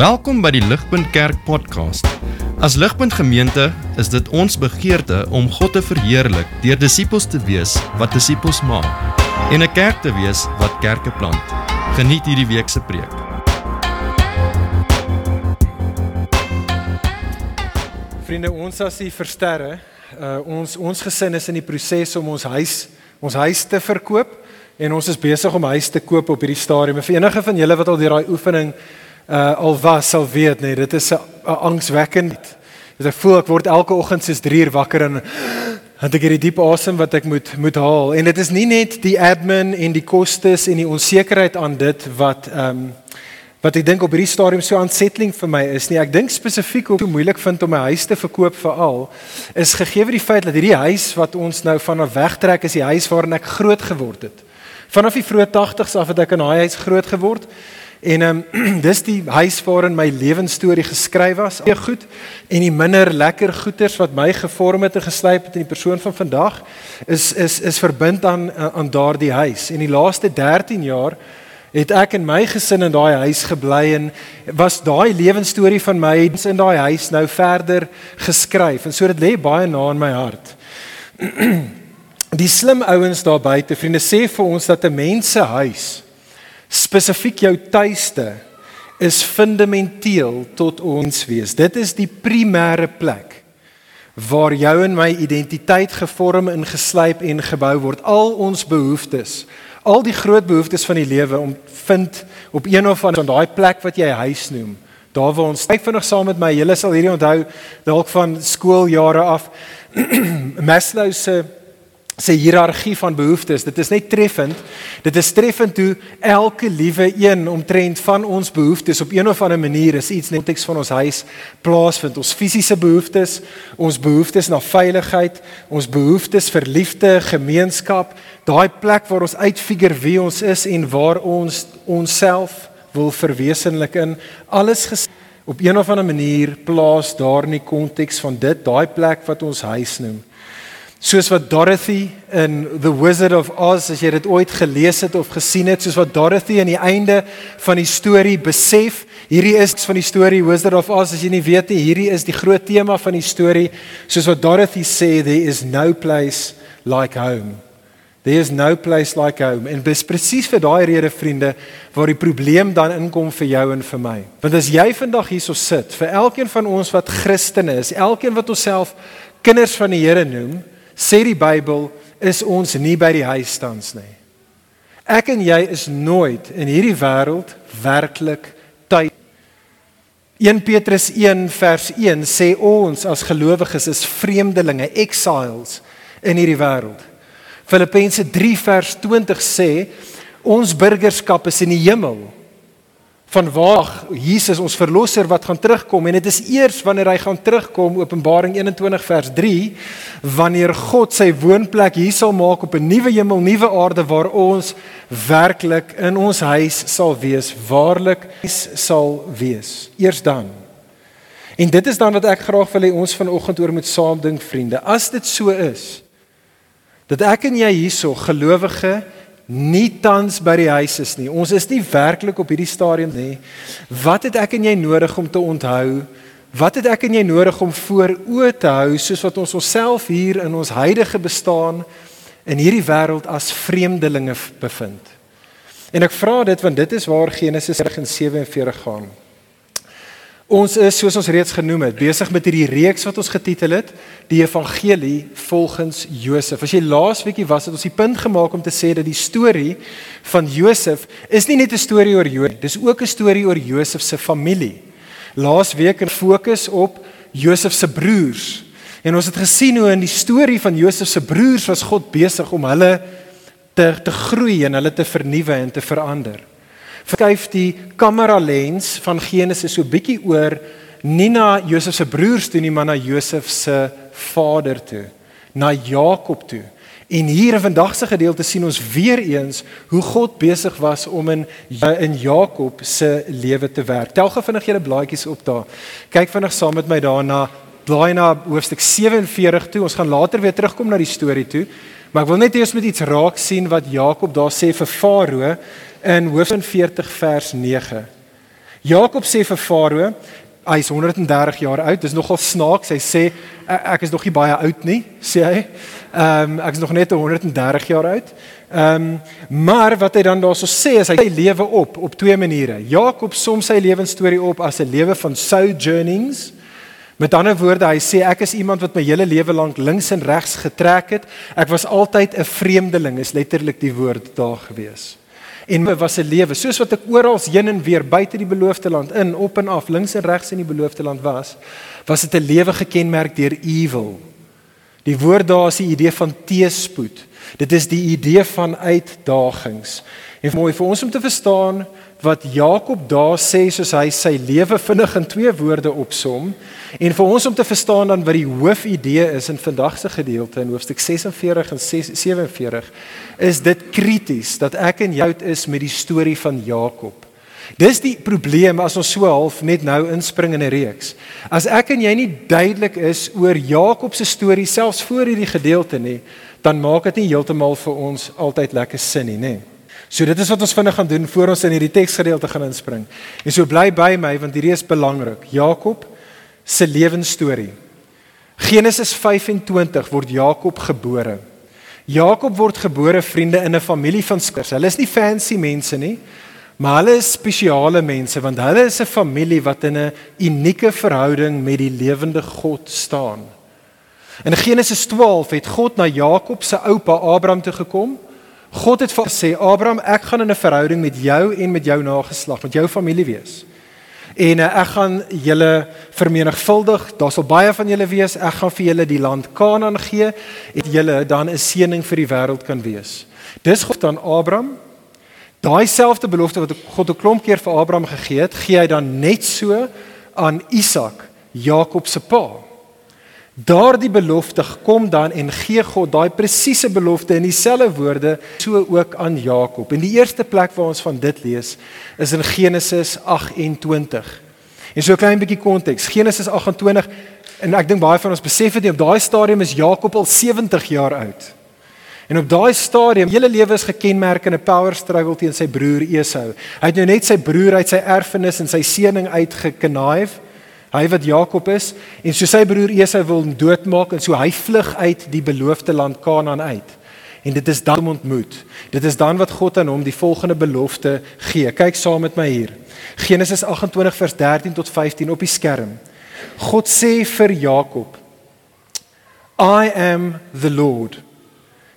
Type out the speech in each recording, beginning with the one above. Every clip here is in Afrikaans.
Welkom by die Ligpunt Kerk podcast. As Ligpunt Gemeente is dit ons begeerte om God te verheerlik deur disippels te wees wat disippels maak en 'n kerk te wees wat kerke plant. Geniet hierdie week se preek. Vriende, ons as die versterre, uh, ons ons gesin is in die proses om ons huis ons huis te verkoop en ons is besig om huis te koop op hierdie stadium. Vir enige van julle wat al deur daai oefening uh al was sal weet nee dit is 'n angswekkend. Ek voel ek word elke oggend soos 3 uur wakker en het ek hierdie diep asem wat ek moet moet haal en dit is nie net die admin en die kostes en die onsekerheid aan dit wat ehm um, wat ek dink op hierdie stadium so aansetling vir my is nie. Ek dink spesifiek hoe moeilik vind om my huis te verkoop veral is gegee die feit dat hierdie huis wat ons nou vanaf wegtrek is die huis waarin ek groot geword het. Vanaf die vroeë 80s af het ek in daai huis groot geword. En ehm um, dis die huis waarin my lewensstorie geskryf was. Baie goed en die minder lekker goeters wat my gevorm het en geslyp het in die persoon van vandag is is is verbind aan aan daardie huis. En die laaste 13 jaar het ek en my gesin in daai huis gebly en was daai lewensstorie van my in daai huis nou verder geskryf. En so dit lê baie na in my hart. Die slim ouens daar buite, vriende, sê vir ons dat 'n mens se huis spesifiek jou tuiste is fundamenteel tot ons wees. Dit is die primêre plek waar jou en my identiteit gevorm en geslyp en gebou word. Al ons behoeftes, al die groot behoeftes van die lewe om vind op een of ander van daai plek wat jy huis noem. Daar waar ons kyk vinnig saam met my, julle sal hierdie onthou dalk van skooljare af. Maslow se sê hiërargie van behoeftes. Dit is net treffend. Dit is treffend hoe elke liewe een omtrent van ons behoeftes op een of ander manier is iets net teks van ons huis plaasvind. Ons fisiese behoeftes, ons behoeftes na veiligheid, ons behoeftes vir liefde, gemeenskap, daai plek waar ons uitfigure wie ons is en waar ons onsself wil verwesenlik in alles op een of ander manier plaas daar in die konteks van dit, daai plek wat ons huis noem. Soos wat Dorothy in The Wizard of Oz, as jy dit ooit gelees het of gesien het, soos wat Dorothy aan die einde van die storie besef, hierdie is van die storie Wizard of Oz, as jy nie weet nie, hierdie is die groot tema van die storie, soos wat Dorothy sê, there is no place like home. There is no place like home. En dis presies vir daai rede vriende waar die probleem dan inkom vir jou en vir my. Want as jy vandag hierso sit, vir elkeen van ons wat Christene is, elkeen wat homself kinders van die Here noem, sê die Bybel is ons nie by die huis tans nie. Ek en jy is nooit in hierdie wêreld werklik tyd 1 Petrus 1 vers 1 sê ons as gelowiges is vreemdelinge, exiles in hierdie wêreld. Filippense 3 vers 20 sê ons burgerskap is in die hemel van waar Jesus ons verlosser wat gaan terugkom en dit is eers wanneer hy gaan terugkom Openbaring 21 vers 3 wanneer God sy woonplek hier sal maak op 'n nuwe hemel, nuwe aarde waar ons werklik in ons huis sal wees, waarlik sal wees. Eers dan. En dit is dan wat ek graag wil hê ons vanoggend oor moet saam dink vriende. As dit so is dat ek en jy hierso gelowige nie tans by die huis is nie. Ons is nie werklik op hierdie stadium nie. Wat het ek en jy nodig om te onthou? Wat het ek en jy nodig om voor oë te hou soos wat ons onsself hier in ons huidige bestaan in hierdie wêreld as vreemdelinge bevind? En ek vra dit want dit is waar Genesis 47 gaan. Ons is soos ons reeds genoem het, besig met hierdie reeks wat ons getitel het, die evangelie volgens Josef. As jy laasweekie was, het ons die punt gemaak om te sê dat die storie van Josef is nie net 'n storie oor Josef, dis ook 'n storie oor Josef se familie. Laasweek het fokus op Josef se broers. En ons het gesien hoe in die storie van Josef se broers was God besig om hulle te te groei en hulle te vernuwe en te verander skuif die kamera lens van Genesis so bietjie oor nie na Josef se broers toe nie, maar na Josef se vader toe, na Jakob toe. En hier in vandag se gedeelte sien ons weer eens hoe God besig was om in in Jakob se lewe te werk. Tel gou vinnig julle blaadjies op daar. Kyk vinnig saam met my daarna, blaai na hoofstuk 47 toe. Ons gaan later weer terugkom na die storie toe. Maar ek wil net eers met iets raak sien wat Jakob daar sê vir Farao in Hoofstuk 40 vers 9. Jakob sê vir Farao, hy's 130 jaar oud. Dis nogal snaaks. Hy sê ek is nog nie baie oud nie, sê hy. Ehm um, ek is nog net 130 jaar oud. Ehm um, maar wat hy dan daarso sê is hy lewe op op twee maniere. Jakob som sy lewensstorie op as 'n lewe van sojournings. Met ander woorde, hy sê ek is iemand wat my hele lewe lank links en regs getrek het. Ek was altyd 'n vreemdeling, is letterlik die woord daar gewees en my was 'n lewe soos wat ek oral heen en weer buite die beloofde land in op en af links en regs in die beloofde land was was dit 'n lewe gekenmerk deur evil. Die woord daar is die idee van teespoed. Dit is die idee van uitdagings. En mooi vir ons om te verstaan wat Jakob daar sê soos hy sy lewe vinnig in twee woorde opsom en vir ons om te verstaan dan wat die hoofidee is in vandag se gedeelte in hoofstuk 46 en 47 is dit krities dat ek en jy is met die storie van Jakob. Dis die probleem as ons so half net nou inspring in 'n reeks. As ek en jy nie duidelik is oor Jakob se storie selfs voor hierdie gedeelte nie, dan maak dit nie heeltemal vir ons altyd lekker sin nie, nê? So dit is wat ons vinnig gaan doen voor ons in hierdie teksgedeelte gaan inspring. En so bly by my want hierdie is belangrik. Jakob se lewensstorie. Genesis 25 word Jakob gebore. Jakob word gebore vriende in 'n familie van skikkers. Hulle is nie fancy mense nie, maar hulle is spesiale mense want hulle is 'n familie wat in 'n unieke verhouding met die lewende God staan. In Genesis 12 het God na Jakob se oupa Abraham toe gekom God het vir sê Abraham, ek gaan in 'n verhouding met jou en met jou nageslag, met jou familie wees. En uh, ek gaan julle vermenigvuldig. Daar sal baie van julle wees. Ek gaan vir julle die land Kanaan gee en julle dan 'n seëning vir die wêreld kan wees. Dis God aan Abraham. Daai selfde belofte wat God 'n klomp keer vir Abraham gegee het, gee hy dan net so aan Isak, Jakob se pa. Daardie belofte kom dan en gee God daai presiese belofte in dieselfde woorde so ook aan Jakob. En die eerste plek waar ons van dit lees is in Genesis 28. En so 'n klein bietjie konteks. Genesis 28 en ek dink baie van ons besef dit nie op daai stadium is Jakob al 70 jaar oud. En op daai stadium, hele lewe is gekenmerk in 'n power struggle teen sy broer Esau. Hy het nou net sy broer uit sy erfenis en sy seëning uitgeknaif. Hy wat Jakob is en so sy broer Esau wil hom doodmaak en so hy vlug uit die beloofde land Kanaan uit. En dit is dan ontmoet. Dit is dan wat God aan hom die volgende belofte gee. Kyk saam met my hier. Genesis 28 vers 13 tot 15 op die skerm. God sê vir Jakob: I am the Lord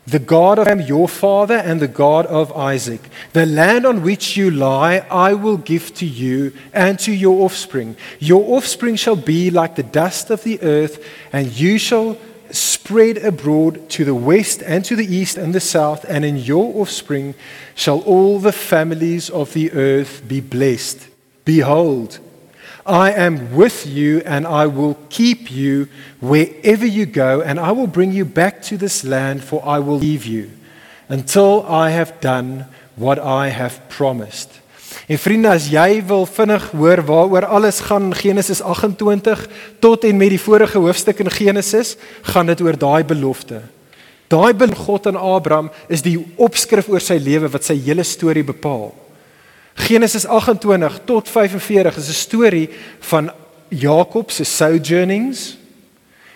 the God of your father and the God of Isaac. The land on which you lie, I will give to you and to your offspring. Your offspring shall be like the dust of the earth, and you shall spread abroad to the west and to the east and the south, and in your offspring shall all the families of the earth be blessed. Behold, I am with you and I will keep you wherever you go, and I will bring you back to this land, for I will leave you until I have done what I have promised. En vriende, as jy wil vinnig hoor waaroor alles gaan Genesis 28 tot en met die vorige hoofstuk in Genesis, gaan dit oor daai belofte. Daai belofte God aan Abraham is die opskrif oor sy lewe wat sy hele storie bepaal. Genesis 28 tot 45 is 'n storie van Jakob se sojournings.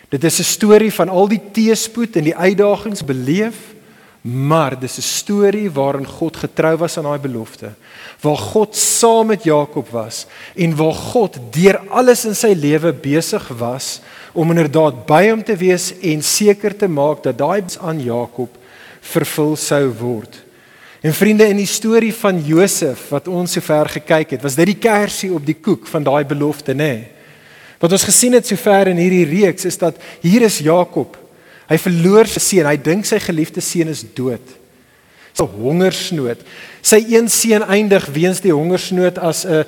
Dit is 'n storie van al die teëspoed en die uitdagings beleef, maar dis 'n storie waarin God getrou was aan daai belofte. Waar God saam met Jakob was en waar God deur alles in sy lewe besig was om inderdaad by hom te wees en seker te maak dat daai aan Jakob vervul sou word. En vriende in die storie van Josef wat ons sover gekyk het, was dit die kersie op die koek van daai belofte, nê? Nee. Wat ons gesien het sover in hierdie reeks is dat hier is Jakob. Hy verloor sy seun. Hy dink sy geliefde seun is dood. Sy hongersnood. Sy een seun eindig weens die hongersnood as 'n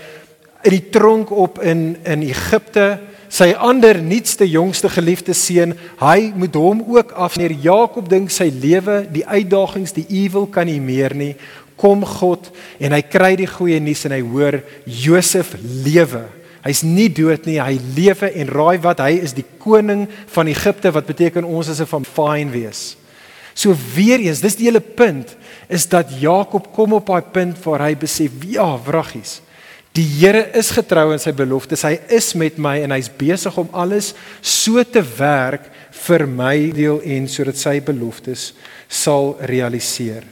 in die tronk op in in Egipte sy ander nuutste jongste geliefde seun, hy moet hom ook afneer. Jakob dink sy lewe, die uitdagings, die ewel kan nie meer nie. Kom God en hy kry die goeie nuus en hy hoor Josef lewe. Hy's nie dood nie, hy lewe en raai wat, hy is die koning van Egipte wat beteken ons is 'n van fyn wees. So weer eens, dis die hele punt is dat Jakob kom op daai punt waar hy besef, ja, wraggies. Die Here is getrou aan sy beloftes. Hy is met my en hy's besig om alles so te werk vir my deel en sodat sy beloftes sal realiseer.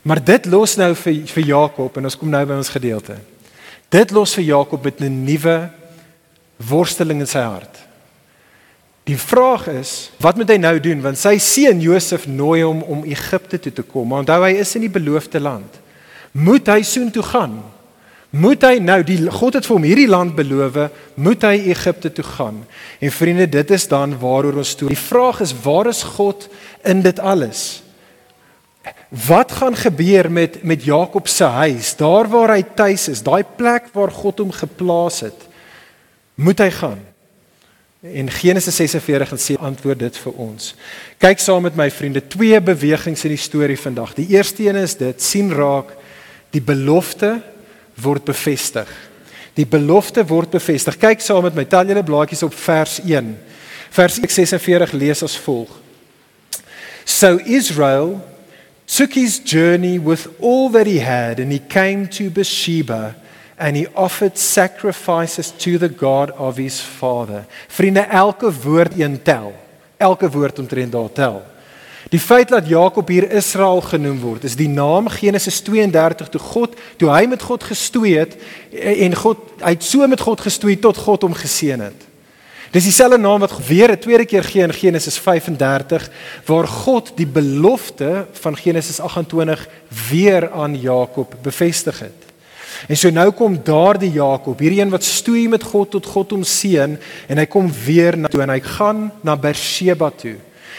Maar dit los nou vir vir Jakob en ons kom nou by ons gedeelte. Dit los vir Jakob met 'n nuwe worsteling in sy hart. Die vraag is, wat moet hy nou doen want sy seun Josef nooi hom om Egipte toe te kom. Maar onthou hy is in die beloofde land. Moet hy soontoe gaan? Moet hy nou die God het vir hom hierdie land beloof, moet hy Egipte toe gaan? En vriende, dit is dan waaroor ons toe. Die vraag is, waar is God in dit alles? Wat gaan gebeur met met Jakob se huis, daar waar hy tuis is, daai plek waar God hom geplaas het? Moet hy gaan? En Genesis 46 en sê antwoord dit vir ons. Kyk saam met my vriende, twee bewegings in die storie vandag. Die eerste een is dit, sien raak die belofte word bevestig. Die belofte word bevestig. Kyk saam met my. Tel julle blaadjies op vers 1. Vers 46 lees as volg. So Israel took his journey with all that he had and he came to Bathsheba and he offered sacrifices to the God of his father. Vriende, elke woord een tel. Elke woord omtrent daar tel. Die feit dat Jakob hier Israel genoem word, is die naam Genesis 32 toe God, toe hy met God gestoei het en God hy het so met God gestoei tot God hom geseën het. Dis dieselfde naam wat weer 'n tweede keer gee in Genesis 35 waar God die belofte van Genesis 28 weer aan Jakob bevestig het. En so nou kom daardie Jakob, hierdie een wat stoei met God tot God hom seën en hy kom weer na toe en hy gaan na Beersheba toe.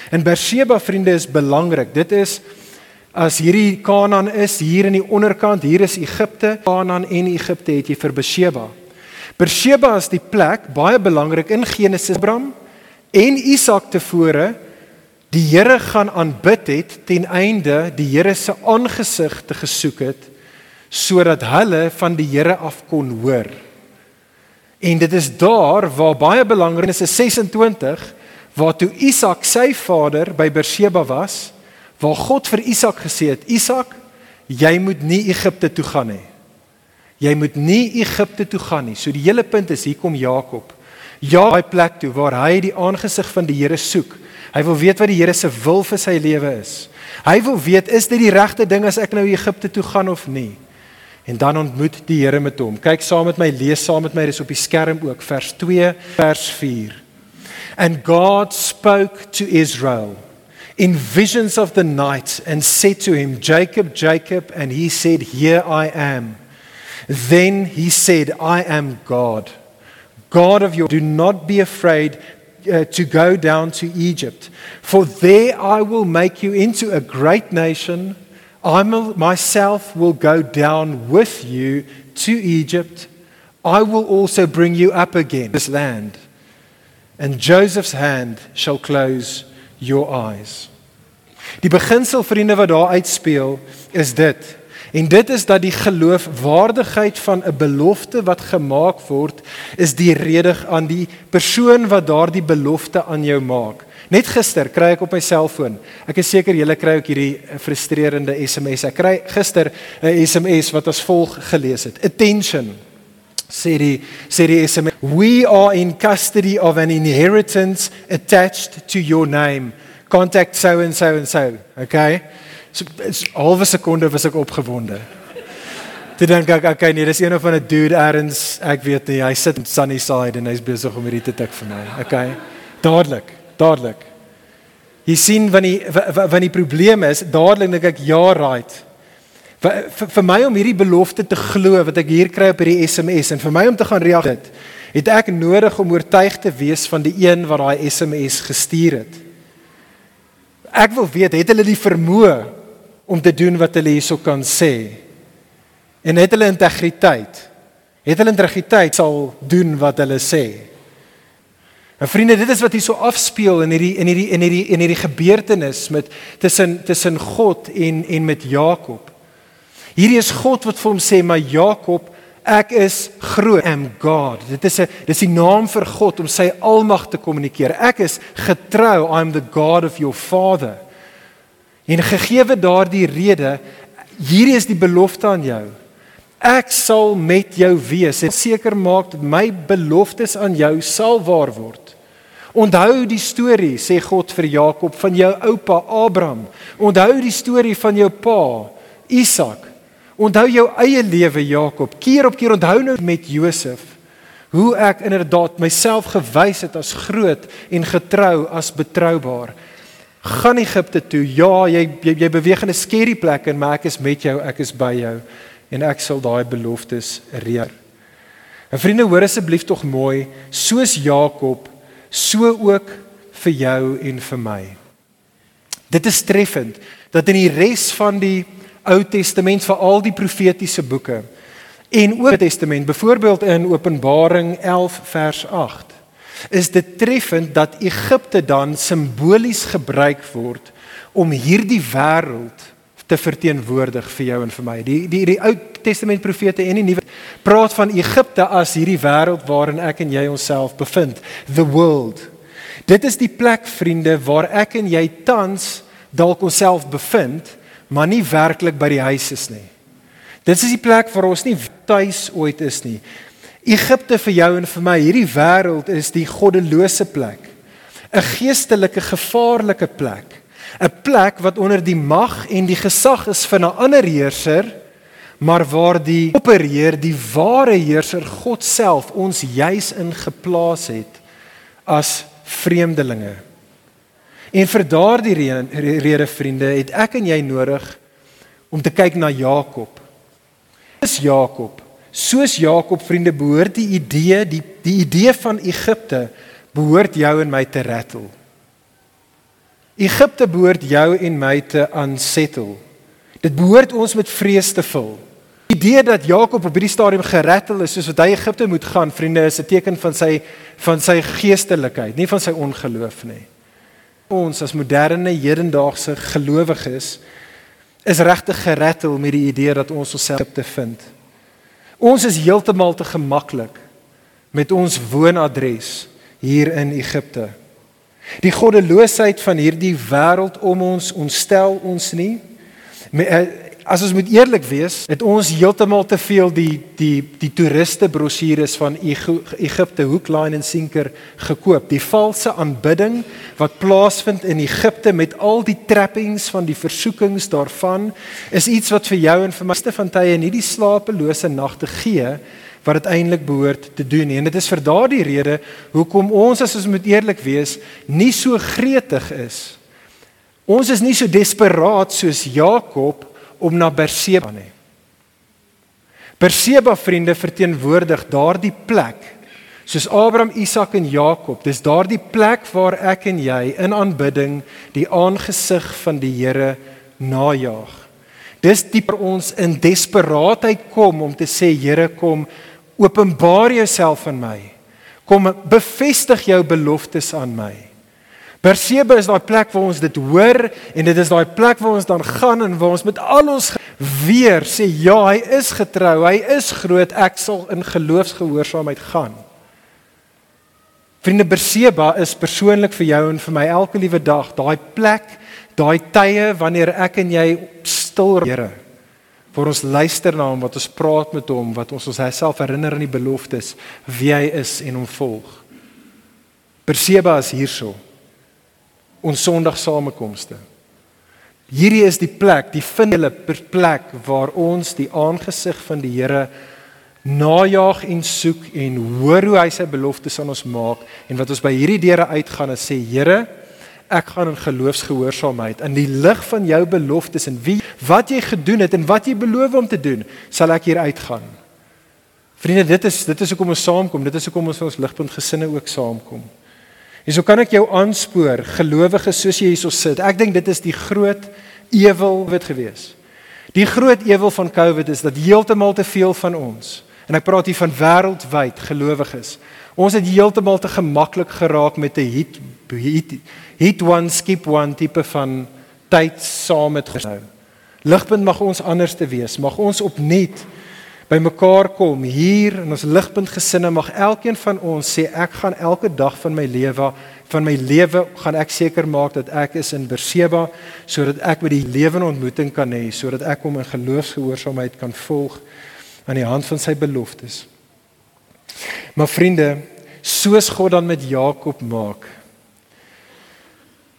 En Beersheba vriende is belangrik. Dit is as hierdie Kanaan is hier in die onderkant, hier is Egipte, Kanaan en Egipte het jy vir Beersheba. Beersheba is die plek baie belangrik in Genesis Abraham en Isak tevore die Here gaan aanbid het ten einde die Here se aangesig te gesoek het sodat hulle van die Here af kon hoor. En dit is daar waar baie belangrik is 26 waartoe Isak sy vader by Beersheba was, waar God vir Isak gesê het: "Isak, jy moet nie Egipte toe gaan nie. Jy moet nie Egipte toe gaan nie." So die hele punt is hier kom Jakob. Ja, by plek toe waar hy die aangesig van die Here soek. Hy wil weet wat die Here se wil vir sy lewe is. Hy wil weet is dit die regte ding as ek nou Egipte toe gaan of nie? En dan ontmoet die Here met hom. Kyk saam met my, lees saam met my, dis op die skerm ook vers 2 vers 4. And God spoke to Israel in visions of the night and said to him, Jacob, Jacob. And he said, Here I am. Then he said, I am God, God of your. Do not be afraid uh, to go down to Egypt, for there I will make you into a great nation. I myself will go down with you to Egypt. I will also bring you up again this land and Joseph's hand shall close your eyes. Die beginsel vriende wat daar uitspeel is dit. En dit is dat die geloofwaardigheid van 'n belofte wat gemaak word is die rede aan die persoon wat daardie belofte aan jou maak. Net gister kry ek op my selfoon. Ek is seker julle kry ook hierdie frustrerende SMS. Ek kry gister 'n SMS wat as volg gelees het: Attention sê die sê die SMS we are in custody of an inheritance attached to your name. Contact so and so and so okay? So halfe sekonde was ek opgewonde. Dit dink ek okay nee dis een of 'n dude erns ek weet nie hy sit in Sunnyside en hy's besig om hierdie te tik vir my okay? Dadelik dadelik. Jy sien wanneer wanneer die probleem is dadelik dink ek ja right vir, vir, vir my om hierdie belofte te glo wat ek hier kry op hierdie SMS en vir my om te gaan reageer het ek nodig om oortuig te wees van die een wat daai SMS gestuur het. Ek wil weet het hulle die vermoë om te doen wat hulle hierso kan sê? En het hulle integriteit? Het hulle integriteit sal doen wat hulle sê? En vriende, dit is wat hier so afspeel in hierdie in hierdie in hierdie in hierdie gebeurtenis met tussen tussen God en en met Jakob. Hierdie is God wat vir hom sê, "Maar Jakob, ek is groot, am God." Dit is 'n dis die naam vir God om sy almag te kommunikeer. Ek is getrou, I'm the God of your father. En gegeewe daardie rede, hierdie is die belofte aan jou. Ek sal met jou wees en seker maak dat my beloftes aan jou sal waar word. Onthou die storie, sê God vir Jakob van jou oupa Abraham. Onthou die storie van jou pa Isak. Onthou jou eie lewe Jakob. Keer op keer onthou nou met Josef hoe ek inderdaad myself gewys het as groot en getrou as betroubaar. Gaan Egipte toe. Ja, jy jy, jy beweeg in 'n skerry plek en maar ek is met jou, ek is by jou en ek sal daai beloftes reël. En vriende, hoor asseblief tog mooi, soos Jakob, so ook vir jou en vir my. Dit is treffend dat in die res van die Ou Testament vir al die profetiese boeke en ook Testament, byvoorbeeld in Openbaring 11 vers 8, is dit treffend dat Egipte dan simbolies gebruik word om hierdie wêreld te verteenwoordig vir jou en vir my. Die die die Ou Testament profete en die Nuwe praat van Egipte as hierdie wêreld waarin ek en jy onsself bevind, the world. Dit is die plek vriende waar ek en jy tans dalk onsself bevind, maar nie werklik by die huis is nie. Dit is die plek waar ons nie tuis ooit is nie. Egipte vir jou en vir my, hierdie wêreld is die goddelose plek. 'n Geestelike gevaarlike plek. 'n plek wat onder die mag en die gesag is van 'n ander heerser, maar waar die opperheer, die ware heerser God self ons juis in geplaas het as vreemdelinge. En vir daardie rede, rede vriende, het ek en jy nodig om te kyk na Jakob. Is Jakob, soos Jakob vriende behoort die idee, die die idee van Egipte behoort jou en my te rattle. Egipte behoort jou en my te unsettle. Dit behoort ons met vrees te vul. Die idee dat Jakob op hierdie stadium gerattel is soos wat hy Egipte moet gaan, vriende, is 'n teken van sy van sy geestelikheid, nie van sy ongeloof nie. Ons as moderne hedendaagse gelowiges is regtig gerattel met die idee dat ons onsself te vind. Ons is heeltemal te gemaklik met ons woonadres hier in Egipte. Die goddeloosheid van hierdie wêreld om ons ontstel ons nie. As ons moet eerlik wees, het ons heeltemal te veel die die die toeriste brosjures van Egipte hoek line en sinker gekoop. Die valse aanbidding wat plaasvind in Egipte met al die trappings van die versoekings daarvan is iets wat vir jou en vir my ste van tye nie die slapelose nagte gee wat dit eintlik behoort te doen nie. En dit is vir daardie rede hoekom ons as ons moet eerlik wees, nie so gretig is. Ons is nie so desperaat soos Jakob om na Berseba nie. Berseba vriende verteenwoordig daardie plek soos Abraham, Isak en Jakob. Dis daardie plek waar ek en jy in aanbidding die aangesig van die Here najag. Dis dieper ons in desperaatheid kom om te sê Here kom Openbaar jouself aan my. Kom bevestig jou beloftes aan my. Persebe is daai plek waar ons dit hoor en dit is daai plek waar ons dan gaan en waar ons met al ons weer sê ja, hy is getrou, hy is groot, ek sal in geloofsgehoorsaamheid gaan. Vriende Perseba is persoonlik vir jou en vir my elke liewe dag, daai plek, daai tye wanneer ek en jy stil Here vir ons luister na hom wat ons praat met hom wat ons ons self herinner aan die beloftes wie hy is en hom volg. Perseba is hierso. Ons Sondag samekomste. Hierdie is die plek, die vindele plek waar ons die aangesig van die Here najag en soek en hoor hoe hy sy beloftes aan ons maak en wat ons by hierdie deure uitgaan en sê Here ek gaan in geloofsgehoorsaamheid in die lig van jou beloftes en wie wat jy gedoen het en wat jy beloof om te doen, sal ek hier uitgaan. Vriende, dit is dit is hoekom ons saamkom, dit is hoekom ons ons ligpunt gesinne ook saamkom. En so kan ek jou aanspoor, gelowiges soos jy hierso sit. Ek dink dit is die groot ewel wat gewees. Die groot ewel van COVID is dat heeltemal te veel van ons en ek praat hier van wêreldwyd gelowiges. Ons het heeltemal te gemaklik geraak met 'n hit hit hit one skip one tipe van tyd saam met gesou. Ligpunt mag ons anders te wees. Mag ons opnuut bymekaar kom hier in ons ligpunt gesinne mag elkeen van ons sê ek gaan elke dag van my lewe van my lewe gaan ek seker maak dat ek is in Berseba sodat ek met die lewende ontmoeting kan hê sodat ek hom in geloofsgehoorsaamheid kan volg aan die hand van sy beloftes. Maar vriende, soos God dan met Jakob maak,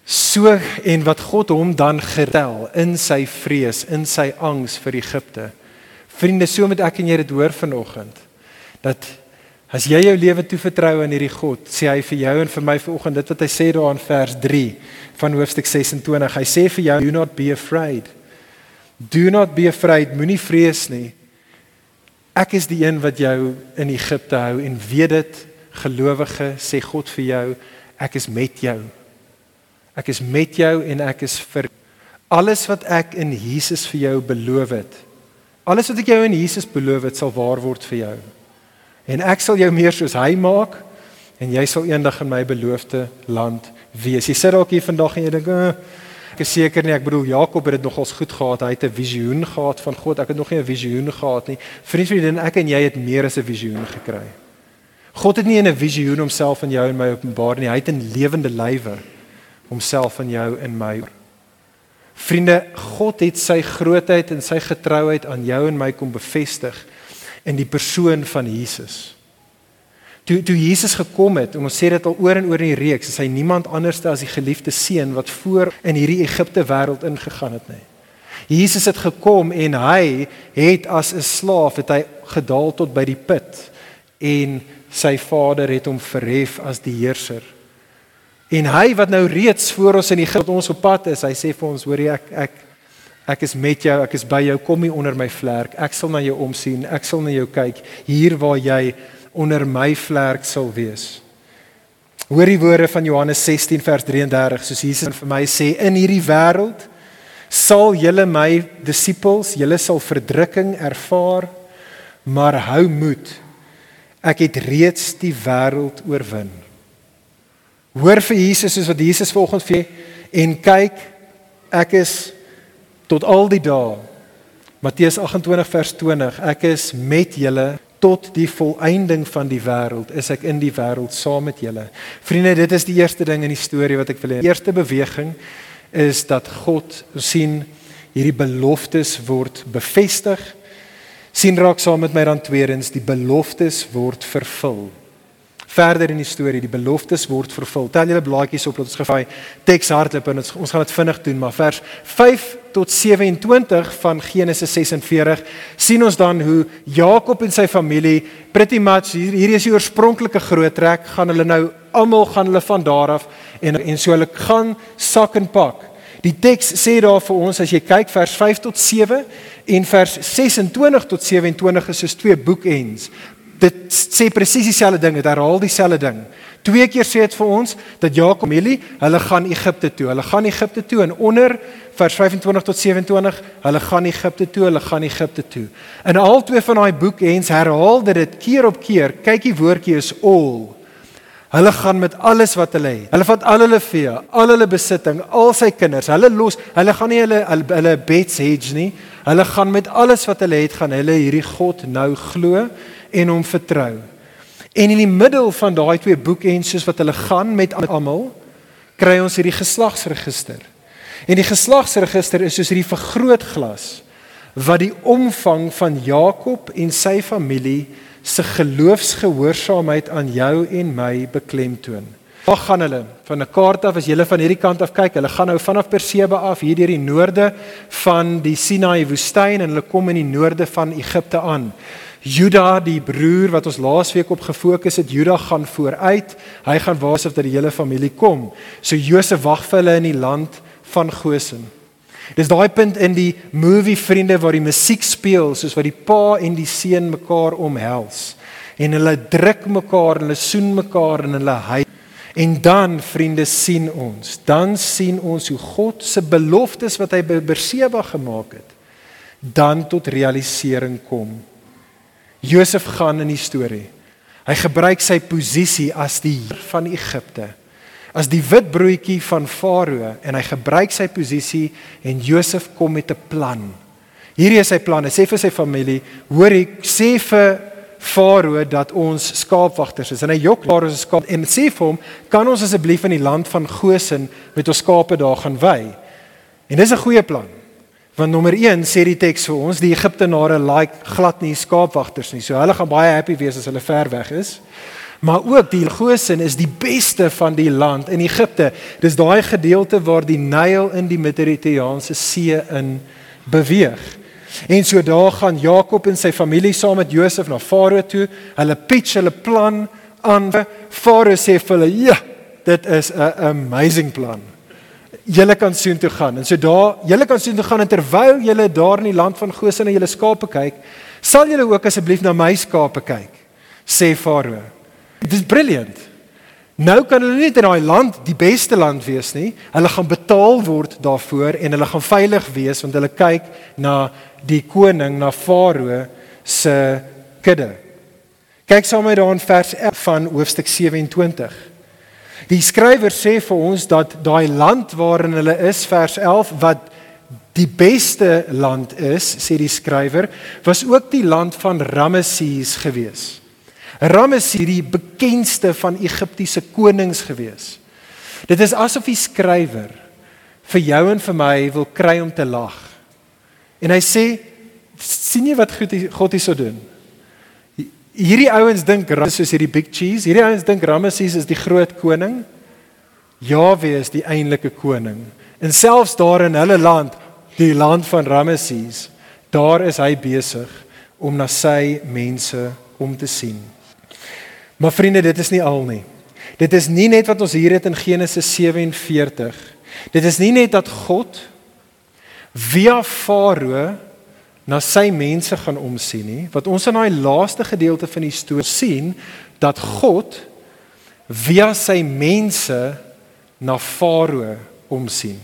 so en wat God hom dan getel in sy vrees, in sy angs vir Egipte. Vriende, so moet ek en jy dit hoor vanoggend dat as jy jou lewe toevertrou aan hierdie God, sê hy vir jou en vir my vanoggend dit wat hy sê daar in vers 3 van hoofstuk 26. Hy sê vir jou, do not be afraid. Do not be afraid, moenie vrees nie. Ek is die een wat jou in Egipte hou en weet dit, gelowige, sê God vir jou, ek is met jou. Ek is met jou en ek is vir alles wat ek in Jesus vir jou beloof het. Alles wat ek jou in Jesus beloof het, sal waar word vir jou. En ek sal jou meer soos hy maak en jy sal eendag in my beloofde land wees. Jy sit dalk hier vandag en jy dink, eh, ek is seker nie, ek bedoel Jakob het dit nogals goed gehad. Hy het 'n visioen gehad van God. Ek het nog nie 'n visioen gehad nie. Vriende, ek en jy het meer as 'n visioen gekry. God het nie 'n visioen homself aan jou en my openbaar nie. Hy het 'n lewende lywe homself aan jou en my. Vriende, God het sy grootheid en sy getrouheid aan jou en my kom bevestig in die persoon van Jesus. Toe toe Jesus gekom het, en ons sê dit al oor en oor in die reeks, is hy niemand anderste as die geliefde seun wat voor in hierdie Egipte wêreld ingegaan het nie. Jesus het gekom en hy het as 'n slaaf het hy gedaal tot by die put en sy vader het hom verhef as die heerser. En hy wat nou reeds voor ons in die Egipte ons op pad is, hy sê vir ons, hoor jy ek ek ek is met jou, ek is by jou, kom hier onder my vlerk. Ek sal na jou omsien, ek sal na jou kyk hier waar jy onder my vlerk sal wees. Hoor die woorde van Johannes 16 vers 33 soos Jesus vir my sê in hierdie wêreld sal julle my disippels, julle sal verdrukking ervaar, maar hou moed. Ek het reeds die wêreld oorwin. Hoor vir Jesus soos wat Jesus volgens vir en kyk ek is tot al die dae Matteus 28 vers 20 ek is met julle tot die volëinding van die wêreld is ek in die wêreld saam met julle. Vriende, dit is die eerste ding in die storie wat ek wil hê. Die eerste beweging is dat God sien hierdie beloftes word bevestig. sien raak saam met my dan tweedens die beloftes word vervul verder in die storie, die beloftes word vervul. Tel julle blaadjies op dat ons gefaai teks hardloop en ons, ons gaan dit vinnig doen, maar vers 5 tot 27 van Genesis 46 sien ons dan hoe Jakob en sy familie pretty much hier hier is die oorspronklike groot trek, gaan hulle nou almal gaan hulle van daar af en en so hulle gaan sak en pak. Die teks sê daar vir ons as jy kyk vers 5 tot 7 en vers 26 tot 27 is soos twee boekends dit sê presies dieselfde ding, dit herhaal dieselfde ding. Twee keer sê dit vir ons dat Jakob en Elie, hulle gaan Egipte toe. Hulle gaan Egipte toe en onder vers 25 tot 27, hulle gaan Egipte toe, hulle gaan Egipte toe. In al twee van daai boekends herhaal dit dit keer op keer. Kyk die woordjie is all. Hulle gaan met alles wat hulle het. Hulle vat al hulle vee, al hulle besitting, al sy kinders. Hulle los, hulle gaan nie hulle hulle, hulle beds hedge nie. Hulle gaan met alles wat hulle het, gaan hulle hierdie God nou glo en hom vertrou. En in die middel van daai twee boekends soos wat hulle gaan met almal, kry ons hierdie geslagsregister. En die geslagsregister is soos hierdie vergrootglas wat die omvang van Jakob en sy familie se geloofsgehoorsaamheid aan jou en my beklemtoon. Waar gaan hulle? Van 'n kaart af as jy van hierdie kant af kyk, hulle gaan nou vanaf Persebe af hier deur die noorde van die Sinai woestyn en hulle kom in die noorde van Egipte aan. Juda die broer wat ons laasweek op gefokus het, Juda gaan vooruit. Hy gaan waarsef dat die hele familie kom. So Josef wag vir hulle in die land van Goshen. Dis daai punt in die movie Vriende waar die musiek speel soos wat die pa en die seun mekaar omhels en hulle druk mekaar, hulle soen mekaar en hulle hy. En dan vriende sien ons, dan sien ons hoe God se beloftes wat hy by Berseba gemaak het, dan tot realisering kom. Josef gaan in die storie. Hy gebruik sy posisie as die heer van Egipte, as die wit broodjie van Farao en hy gebruik sy posisie en Josef kom met 'n plan. Hierdie is sy plan. Hy sê vir sy familie: "Hoor ek sê vir Farao dat ons skaapwagters is." En hy jok Farao se skaap en sê vir hom: "Kan ons asseblief in die land van Goshen met ons skape daar gaan wy?" En dis 'n goeie plan. Want nommer 1 sê die teks vir ons, die Egiptenare like glad nie skaapwagters nie. So hulle gaan baie happy wees as hulle ver weg is. Maar ook die Gosen is die beste van die land in Egipte. Dis daai gedeelte waar die Nyl in die Mediterrane See in beweeg. En so daar gaan Jakob en sy familie saam met Josef na Farao toe. Hulle pitch hulle plan aan. Farao sê vir hulle, "Ja, dit is 'n amazing plan." Julle kan soontoe gaan. En so daar, julle kan soontoe gaan en terwyl julle daar in die land van Goshen na julle skape kyk, sal julle ook asseblief na my skape kyk, sê Farao. Dit is brilliant. Nou kan hulle nie in daai land die beste land wees nie. Hulle gaan betaal word daarvoor en hulle gaan veilig wees want hulle kyk na die koning, na Farao se kudde. Kyk saam met daar in vers 11 van hoofstuk 27. Die skrywer sê vir ons dat daai land waarin hulle is vers 11 wat die beste land is, sê die skrywer, was ook die land van Rameses gewees. Rameses die bekendste van Egiptiese konings gewees. Dit is asof die skrywer vir jou en vir my wil kry om te lag. En hy sê sien jy wat God hierso doen? Hierdie ouens dink Ramses soos hierdie big cheese. Hierdie ouens dink Ramses is die groot koning. Jahwe is die eintlike koning. En selfs daar in hulle land, die land van Ramses, daar is hy besig om na sy mense om te sien. Maar vriende, dit is nie al nie. Dit is nie net wat ons hier het in Genesis 47. Dit is nie net dat God via Farao na sy mense gaan omsien nie. Wat ons in daai laaste gedeelte van die storie sien dat God via sy mense na Farao omsien.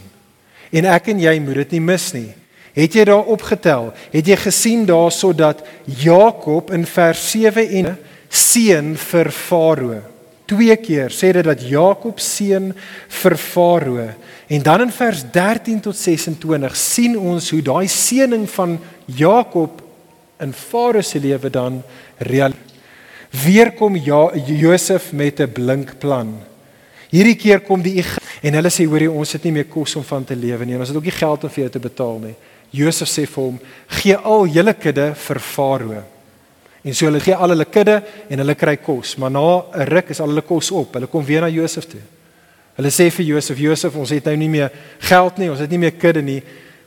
En ek en jy moet dit nie mis nie. Het jy daar opgetel? Het jy gesien daarso dat Jakob in vers 7 en seun vir Farao twee keer sê dit dat Jakob seun vir Farao en dan in vers 13 tot 26 sien ons hoe daai seëning van Jakob in Farao se lewe dan real weer kom ja, Josef met 'n blink plan. Hierdie keer kom die en hulle sê hoorie ons het nie meer kos om van te lewe nie en ons het ook nie geld om vir jou te betaal nie. Josef sê vir hom: "Gee al julle kudde vir Farao." En so hulle gee al hulle kudde en hulle kry kos, maar na 'n ruk is al hulle kos op. Hulle kom weer na Josef toe. Hulle sê vir Josef: "Josef, ons het nou nie meer geld nie, ons het nie meer kudde nie."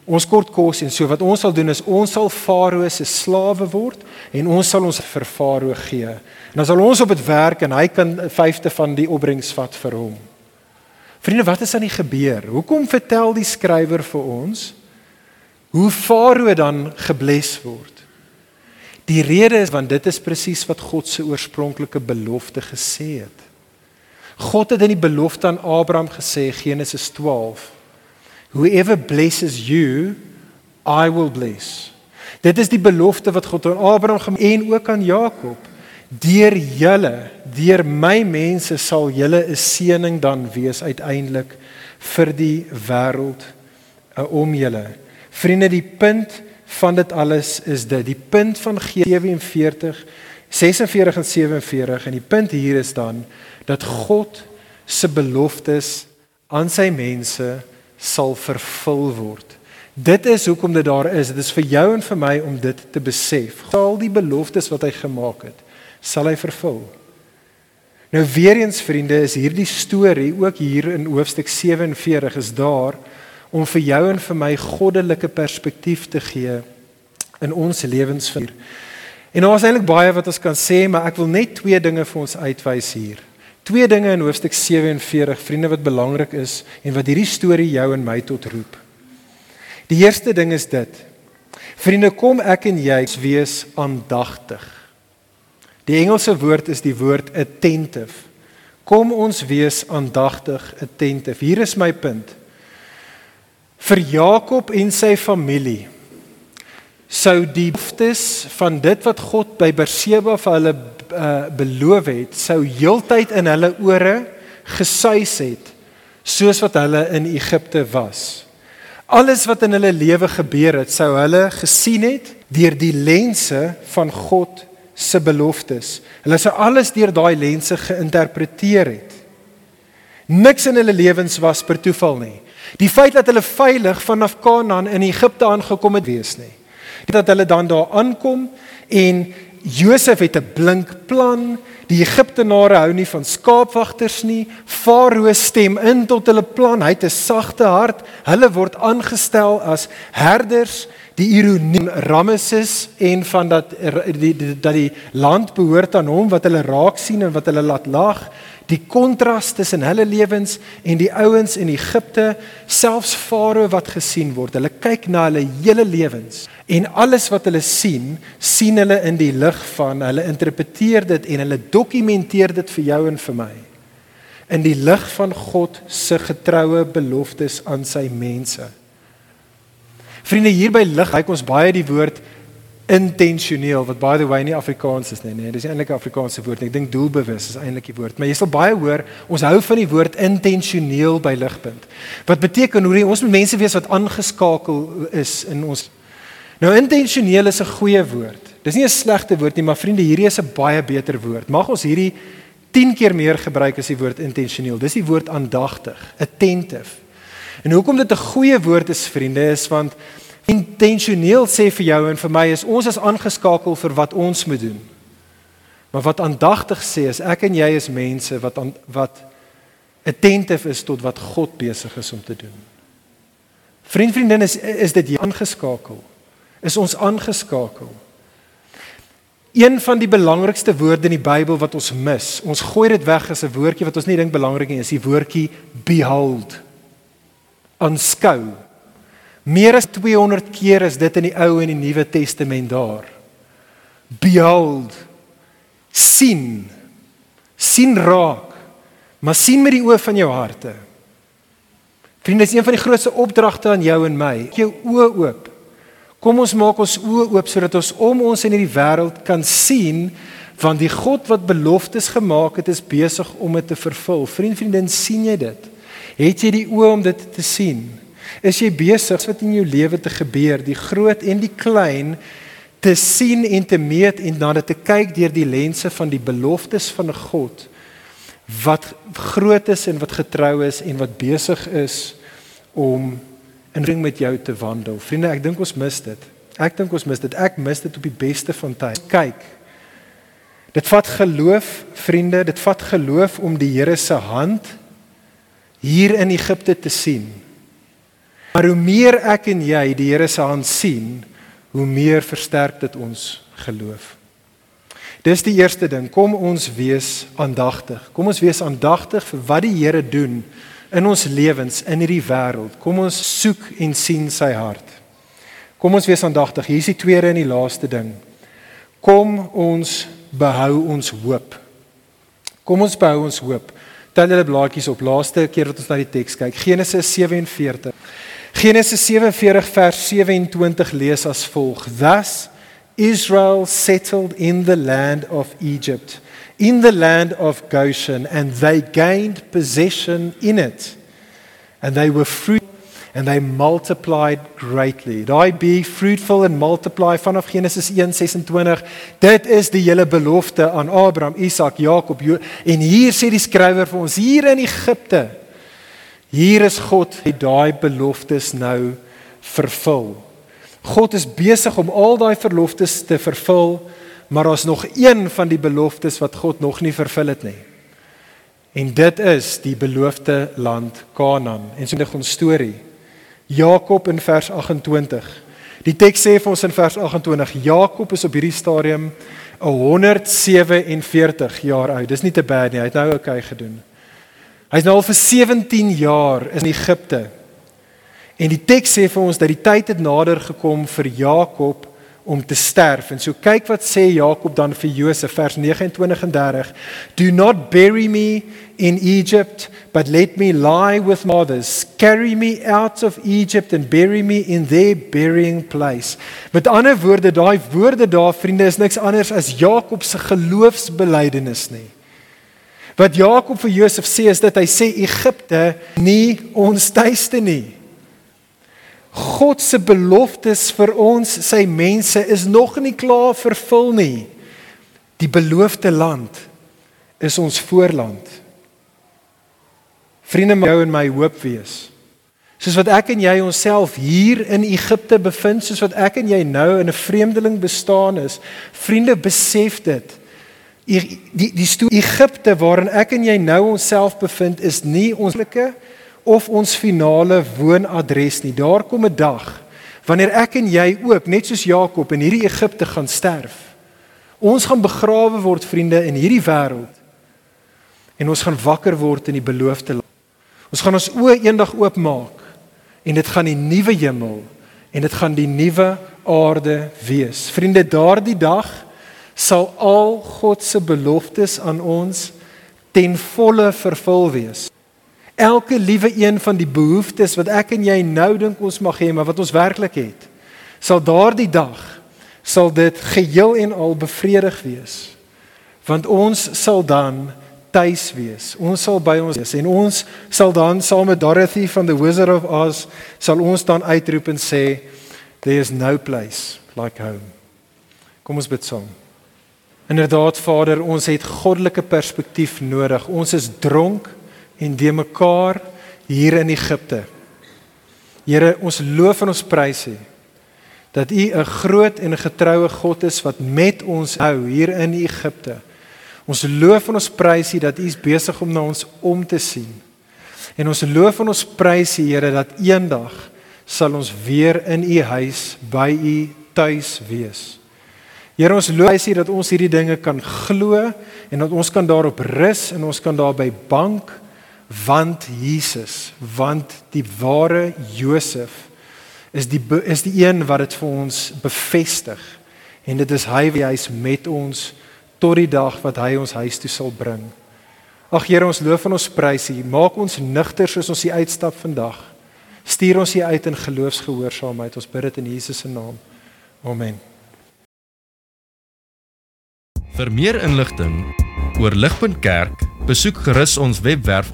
Ons kort kos en so wat ons sal doen is ons sal Farao se slawe word en ons sal ons vir Farao gee. En dan sal ons op dit werk en hy kan 'n vyfde van die opbrengs vat vir hom. Vriende, wat is aan die gebeur? Hoekom vertel die skrywer vir ons hoe Farao dan gebless word? Die rede is want dit is presies wat God se oorspronklike belofte gesê het. God het in die belofte aan Abraham gesê Genesis 12 Whoever blesses you, I will bless. Dit is die belofte wat God aan Abraham en ook aan Jakob. Deur julle, deur my mense sal julle 'n seëning dan wees uiteindelik vir die wêreld uh, om julle. Vriende, die punt van dit alles is dit. Die punt van G47 46 en 47 en die punt hier is dan dat God se beloftes aan sy mense sal vervul word. Dit is hoekom dit daar is. Dit is vir jou en vir my om dit te besef. Al die beloftes wat hy gemaak het, sal hy vervul. Nou weer eens vriende, is hierdie storie ook hier in hoofstuk 47 is daar om vir jou en vir my goddelike perspektief te gee in ons lewensvuur. En daar is eintlik baie wat ons kan sê, maar ek wil net twee dinge vir ons uitwys hier. Twee dinge in hoofstuk 47, vriende wat belangrik is en wat hierdie storie jou en my tot roep. Die eerste ding is dit. Vriende, kom ek en jy wees aandagtig. Die Engelse woord is die woord attentive. Kom ons wees aandagtig, attentive. Hier is my punt. Vir Jakob en sy familie sou die beloftes van dit wat God by Berseba vir hulle uh, beloof het, sou heeltyd in hulle ore gesuis het soos wat hulle in Egipte was. Alles wat in hulle lewe gebeur het, sou hulle gesien het deur die lense van God se beloftes. Hulle sou alles deur daai lense geïnterpreteer het. Niks in hulle lewens was per toeval nie. Die feit dat hulle veilig vanaf Kanaan in Egipte aangekom het wees nie. Dat hulle dan daar aankom en Josef het 'n blink plan. Die Egiptenare hou nie van skaapwagters nie. Farao stem in tot hulle plan. Hy het 'n sagte hart. Hulle word aangestel as herders. Die ironie Rameses en van dat die, die dat die land behoort aan hom wat hulle raak sien en wat hulle laat lag die kontras tussen hulle lewens en die ouens in Egipte, selfs Farao wat gesien word. Hulle kyk na hulle hele lewens en alles wat hulle sien, sien hulle in die lig van hulle interpreteer dit en hulle dokumenteer dit vir jou en vir my. In die lig van God se getroue beloftes aan sy mense. Vriende, hier by lig, kyk ons baie die woord intentioneel wat by the way nie Afrikaans is nie, nee, dis eintlik 'n Afrikaanse woord. Ek dink doelbewus is eintlik die woord, maar jy sal baie hoor, ons hou van die woord intentioneel by ligpunt. Wat beteken hoe ons moet mense wees wat aangeskakel is in ons Nou intentioneel is 'n goeie woord. Dis nie 'n slegte woord nie, maar vriende, hierdie is 'n baie beter woord. Mag ons hierdie 10 keer meer gebruik as die woord intentioneel. Dis die woord aandagtig, attentive. En hoekom dit 'n goeie woord is, vriende, is want intentioneel sê vir jou en vir my is ons is aangeskakel vir wat ons moet doen. Maar wat aandagtig sê is ek en jy is mense wat aan, wat attentive is tot wat God besig is om te doen. Vriend vriendin is is dit aangeskakel? Is ons aangeskakel? Een van die belangrikste woorde in die Bybel wat ons mis, ons gooi dit weg as 'n woordjie wat ons nie dink belangrik nie, is die woordjie behold. Aanskou. Meer as 200 keer is dit in die Ou en die Nuwe Testament daar. Behold. sien. sien raak. Maar sien met die oë van jou harte. Vriende, dis een van die grootste opdragte aan jou en my. Jou oë oop. Kom ons maak ons oë oop sodat ons om ons in hierdie wêreld kan sien want die God wat beloftes gemaak het is besig om dit te vervul. Vriend, vriendin, sien jy dit? Het jy die oë om dit te sien? Is jy besig wat in jou lewe te gebeur, die groot en die klein te sien en te meet en na dit te kyk deur die lense van die beloftes van 'n God wat groot is en wat getrou is en wat besig is om in ring met jou te wandel. Vriende, ek dink ons mis dit. Ek dink ons mis dit. Ek mis dit op die beste van tyd. Kyk. Dit vat geloof, vriende, dit vat geloof om die Here se hand hier in Egipte te sien. Maar hoe meer ek en jy die Here se hand sien, hoe meer versterk dit ons geloof. Dis die eerste ding. Kom ons wees aandagtig. Kom ons wees aandagtig vir wat die Here doen in ons lewens in hierdie wêreld. Kom ons soek en sien sy hart. Kom ons wees aandagtig. Hier is die tweede en die laaste ding. Kom ons behou ons hoop. Kom ons behou ons hoop. Tel julle blaadjies op. Laaste keer wat ons na die teks kyk. Genesis 47. Genesis 47 vers 27 lees as volg: Thus Israel settled in the land of Egypt, in the land of Goshen, and they gained possession in it. And they were fruitful and they multiplied greatly. Daai be fruitful and multiply vanaf Genesis 1:26. Dit is die hele belofte aan Abraham, Isak, Jakob en hier sê die skrywer vir ons hier in Egipte Hier is God het daai beloftes nou vervul. God is besig om al daai beloftes te vervul, maar daar's nog een van die beloftes wat God nog nie vervul het nie. En dit is die beloofde land Kanaan. En so 'n storie. Jakob in vers 28. Die teks sê vir ons in vers 28, Jakob is op hierdie stadium 147 jaar oud. Dis nie te bad nie. Hy het nou oukei okay gedoen. Hy's nou al vir 17 jaar in Egipte. En die teks sê vir ons dat die tyd het nader gekom vir Jakob om te sterf. En so kyk wat sê Jakob dan vir Josef vers 29 en 30. Do not bury me in Egypt, but let me lie with mothers. Carry me out of Egypt and bury me in their burying place. Met ander woorde, daai woorde daar vriende is niks anders as Jakob se geloofsbelijdenis nie. Wat Jakob vir Josef sê is dat hy sê Egipte nie ons tuiste nie. God se beloftes vir ons, sy mense is nog nie klaar vervul nie. Die beloofde land is ons voorland. Vriende, jou en my hoop wees. Soos wat ek en jy onsself hier in Egipte bevind, soos wat ek en jy nou in 'n vreemdeling bestaan is. Vriende, besef dit. Die die, die Egipte waarin ek en jy nou onsself bevind is nie onslike of ons finale woonadres nie. Daar kom 'n dag wanneer ek en jy ook net soos Jakob in hierdie Egipte gaan sterf. Ons gaan begrawe word vriende in hierdie wêreld. En ons gaan wakker word in die beloofde land. Ons gaan ons oë eendag oopmaak en dit gaan die nuwe hemel en dit gaan die nuwe aarde wees. Vriende, daardie dag sal al God se beloftes aan ons ten volle vervul wees elke liewe een van die behoeftes wat ek en jy nou dink ons mag hê, maar wat ons werklik het, sal daardie dag sal dit geheel en al bevredig wees. Want ons sal dan tuis wees. Ons sal by ons wees en ons sal dan saam met Dorothy van the Wizard of Oz sal ons dan uitroep en sê there is no place like home. Kom ons bid saam. Inderdaad Vader, ons het goddelike perspektief nodig. Ons is dronk en de mekaar hier in Egipte. Here, ons loof en ons prys U dat U 'n groot en 'n getroue God is wat met ons hou hier in Egipte. Ons loof en ons prys U dat U is besig om na ons om te sien. En ons loof en ons prys U Here dat eendag sal ons weer in U huis by U tuis wees. Here ons loof U dat ons hierdie dinge kan glo en dat ons kan daarop rus en ons kan daarby bank want Jesus, want die ware Josef is die is die een wat dit vir ons bevestig en dit is hy wie hy's met ons tot die dag wat hy ons huis toe sal bring. Ag Here, ons loof en ons prys U. Maak ons nugter soos ons hier uitstap vandag. Stuur ons hier uit in geloofsgehoorsaamheid. Ons bid dit in Jesus se naam. Amen. Vir meer inligting oor Ligpunt Kerk, besoek gerus ons webwerf